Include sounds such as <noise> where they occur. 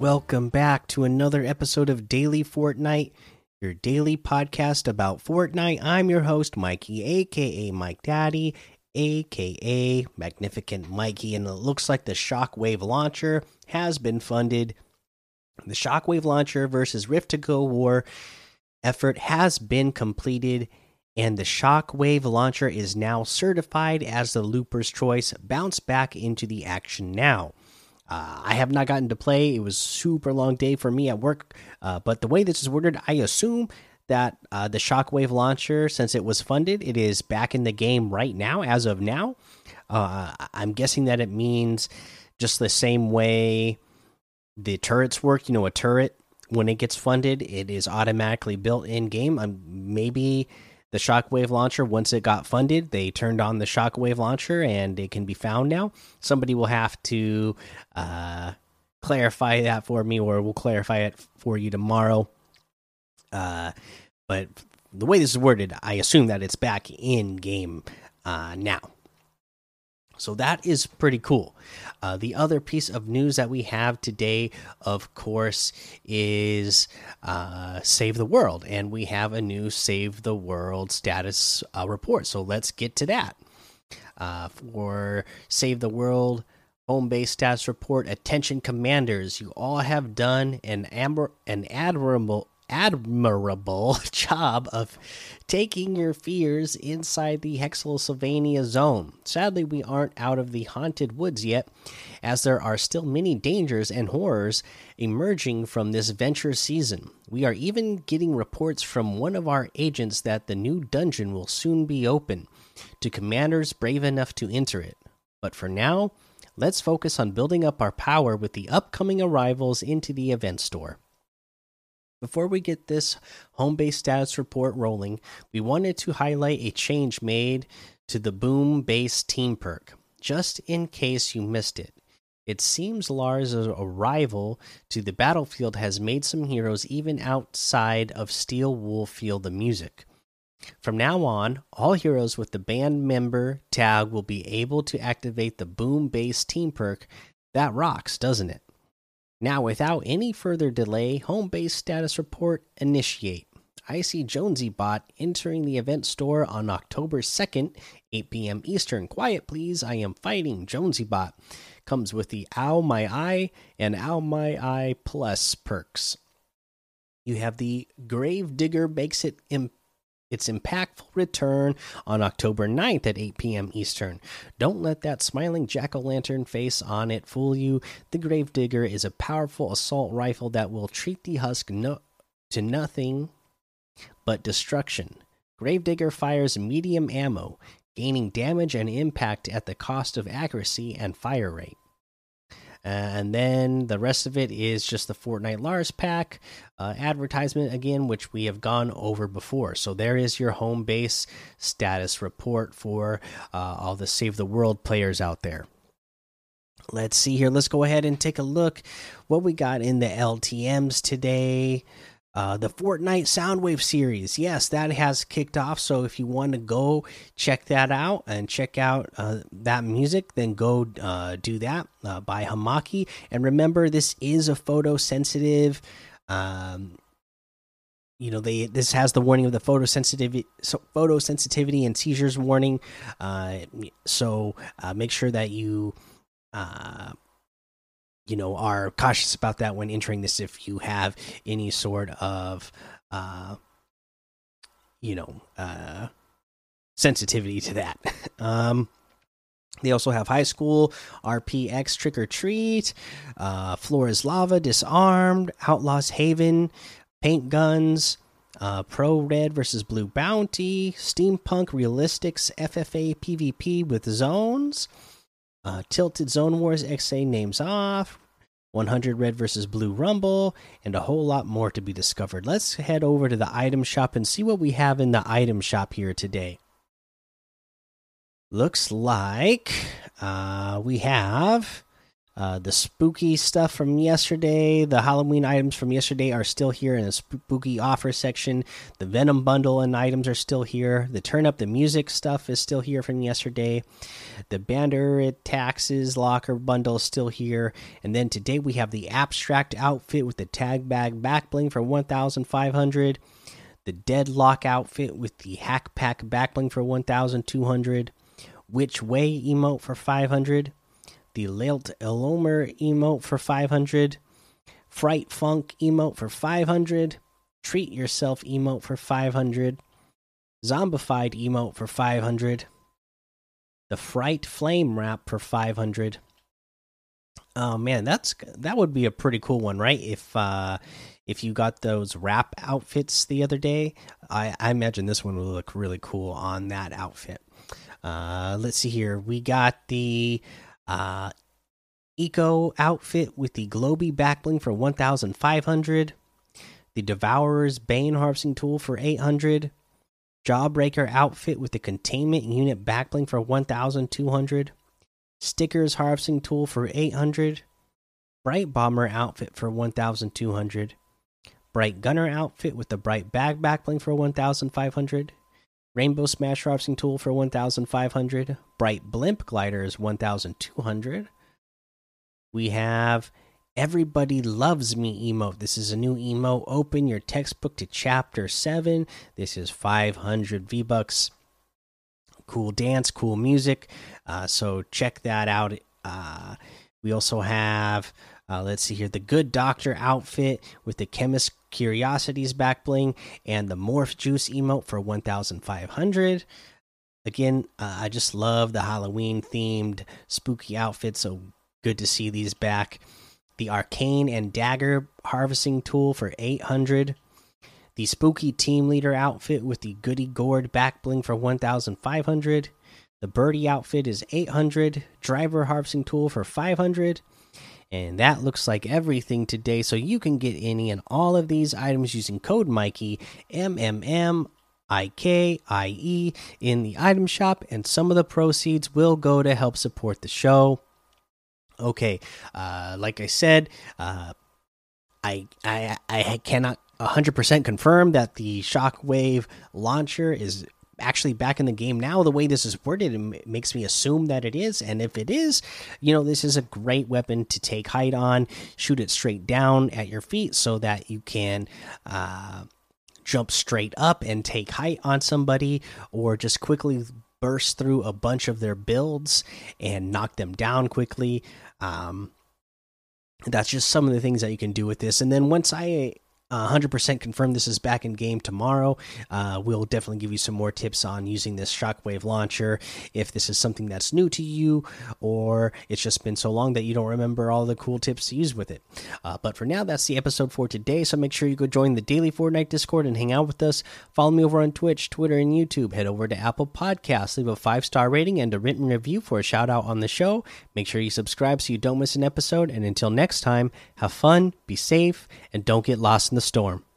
Welcome back to another episode of Daily Fortnite, your daily podcast about Fortnite. I'm your host, Mikey, aka Mike Daddy, aka Magnificent Mikey, and it looks like the Shockwave launcher has been funded. The Shockwave launcher versus Rift to Go War effort has been completed, and the Shockwave launcher is now certified as the Looper's Choice. Bounce back into the action now. Uh, I have not gotten to play. It was super long day for me at work. Uh, but the way this is worded, I assume that uh, the Shockwave launcher, since it was funded, it is back in the game right now, as of now. Uh, I'm guessing that it means just the same way the turrets work. You know, a turret when it gets funded, it is automatically built in game. Um, maybe the shockwave launcher once it got funded they turned on the shockwave launcher and it can be found now. Somebody will have to uh, clarify that for me or we'll clarify it for you tomorrow. Uh, but the way this is worded i assume that it's back in game uh, now so that is pretty cool. Uh, the other piece of news that we have today, of course, is uh, Save the World. And we have a new Save the World status uh, report. So let's get to that. Uh, for Save the World home base status report, attention commanders, you all have done an, an admirable admirable <laughs> job of taking your fears inside the Hexsylvania zone. Sadly, we aren't out of the haunted woods yet, as there are still many dangers and horrors emerging from this venture season. We are even getting reports from one of our agents that the new dungeon will soon be open to commanders brave enough to enter it. But for now, let's focus on building up our power with the upcoming arrivals into the event store. Before we get this home base status report rolling, we wanted to highlight a change made to the Boom Base team perk, just in case you missed it. It seems Lars' arrival to the battlefield has made some heroes even outside of Steel Wool feel the music. From now on, all heroes with the band member tag will be able to activate the Boom Base team perk. That rocks, doesn't it? Now, without any further delay, home base status report initiate. I see Jonesy Bot entering the event store on October 2nd, 8 p.m. Eastern. Quiet, please. I am fighting Jonesy Bot. Comes with the Ow My Eye and Ow My Eye Plus perks. You have the Grave Digger makes it its impactful return on October 9th at 8 p.m. Eastern. Don't let that smiling jack o' lantern face on it fool you. The Gravedigger is a powerful assault rifle that will treat the husk no to nothing but destruction. Gravedigger fires medium ammo, gaining damage and impact at the cost of accuracy and fire rate. Uh, and then the rest of it is just the Fortnite Lars pack uh, advertisement again, which we have gone over before. So there is your home base status report for uh, all the Save the World players out there. Let's see here. Let's go ahead and take a look what we got in the LTMs today. Uh, the Fortnite Soundwave series, yes, that has kicked off. So if you want to go check that out and check out uh, that music, then go uh, do that uh, by Hamaki. And remember, this is a photosensitive. Um, you know, they this has the warning of the photosensitivity, so photosensitivity and seizures warning. Uh, so uh, make sure that you you know are cautious about that when entering this if you have any sort of uh you know uh sensitivity to that. <laughs> Um they also have high school rpx trick or treat uh floor is lava disarmed outlaws haven paint guns uh, Pro Red versus Blue Bounty, Steampunk Realistics FFA PvP with zones, uh, Tilted Zone Wars XA names off. 100 Red versus Blue Rumble, and a whole lot more to be discovered. Let's head over to the item shop and see what we have in the item shop here today. Looks like uh, we have Uh, the spooky stuff from yesterday, the Halloween items from yesterday are still here in the spooky offer section. The Venom bundle and items are still here. The Turn Up the Music stuff is still here from yesterday. The Bandit Taxes Locker bundle is still here. And then today we have the Abstract outfit with the Tag Bag back bling for 1,500. The Deadlock outfit with the Hack Pack back bling for 1,200. Which Way emote for 500 the Lilt Elomer emote for 500, Fright Funk emote for 500, Treat Yourself emote for 500, Zombified emote for 500, the Fright Flame Wrap for 500. Oh man, that's that would be a pretty cool one, right? If uh if you got those wrap outfits the other day, I, I imagine this one would look really cool on that outfit. Uh, let's see here. We got the uh, Eco outfit with the Globy backbling for 1,500. The Devourer's Bane harvesting tool for 800. Jawbreaker outfit with the Containment Unit backbling for 1,200. Stickers harvesting tool for 800. Bright Bomber outfit for 1,200. Bright Gunner outfit with the Bright Bag backbling for 1,500. Rainbow Smash harvesting tool for 1,500. Bright Blimp gliders 1,200. We have Everybody Loves Me emote. This is a new emote. Open your textbook to chapter 7. This is 500 V Bucks. Cool dance, cool music. Uh, so check that out. Uh, we also have, uh, let's see here, the Good Doctor outfit with the Chemist Curiosities back bling and the Morph Juice emote for 1,500. Again, uh, I just love the Halloween themed spooky outfits, so good to see these back. The Arcane and Dagger harvesting tool for 800. The Spooky Team Leader outfit with the Goody Gourd back bling for 1,500. The Birdie outfit is 800. Driver harvesting tool for 500. And that looks like everything today. So you can get any and all of these items using code Mikey M M M I K I E in the item shop, and some of the proceeds will go to help support the show. Okay, uh, like I said, uh, I I I cannot 100% confirm that the Shockwave launcher is actually back in the game now. The way this is worded, it makes me assume that it is. And if it is, you know, this is a great weapon to take height on, shoot it straight down at your feet so that you can. Uh, jump straight up and take height on somebody or just quickly burst through a bunch of their builds and knock them down quickly um, that's just some of the things that you can do with this and then once i 100% confirm this is back in game tomorrow. Uh, we'll definitely give you some more tips on using this shockwave launcher if this is something that's new to you or it's just been so long that you don't remember all the cool tips to use with it. Uh, but for now, that's the episode for today. So make sure you go join the daily Fortnite Discord and hang out with us. Follow me over on Twitch, Twitter, and YouTube. Head over to Apple Podcasts, leave a five star rating and a written review for a shout out on the show. Make sure you subscribe so you don't miss an episode. And until next time, have fun, be safe, and don't get lost in the storm.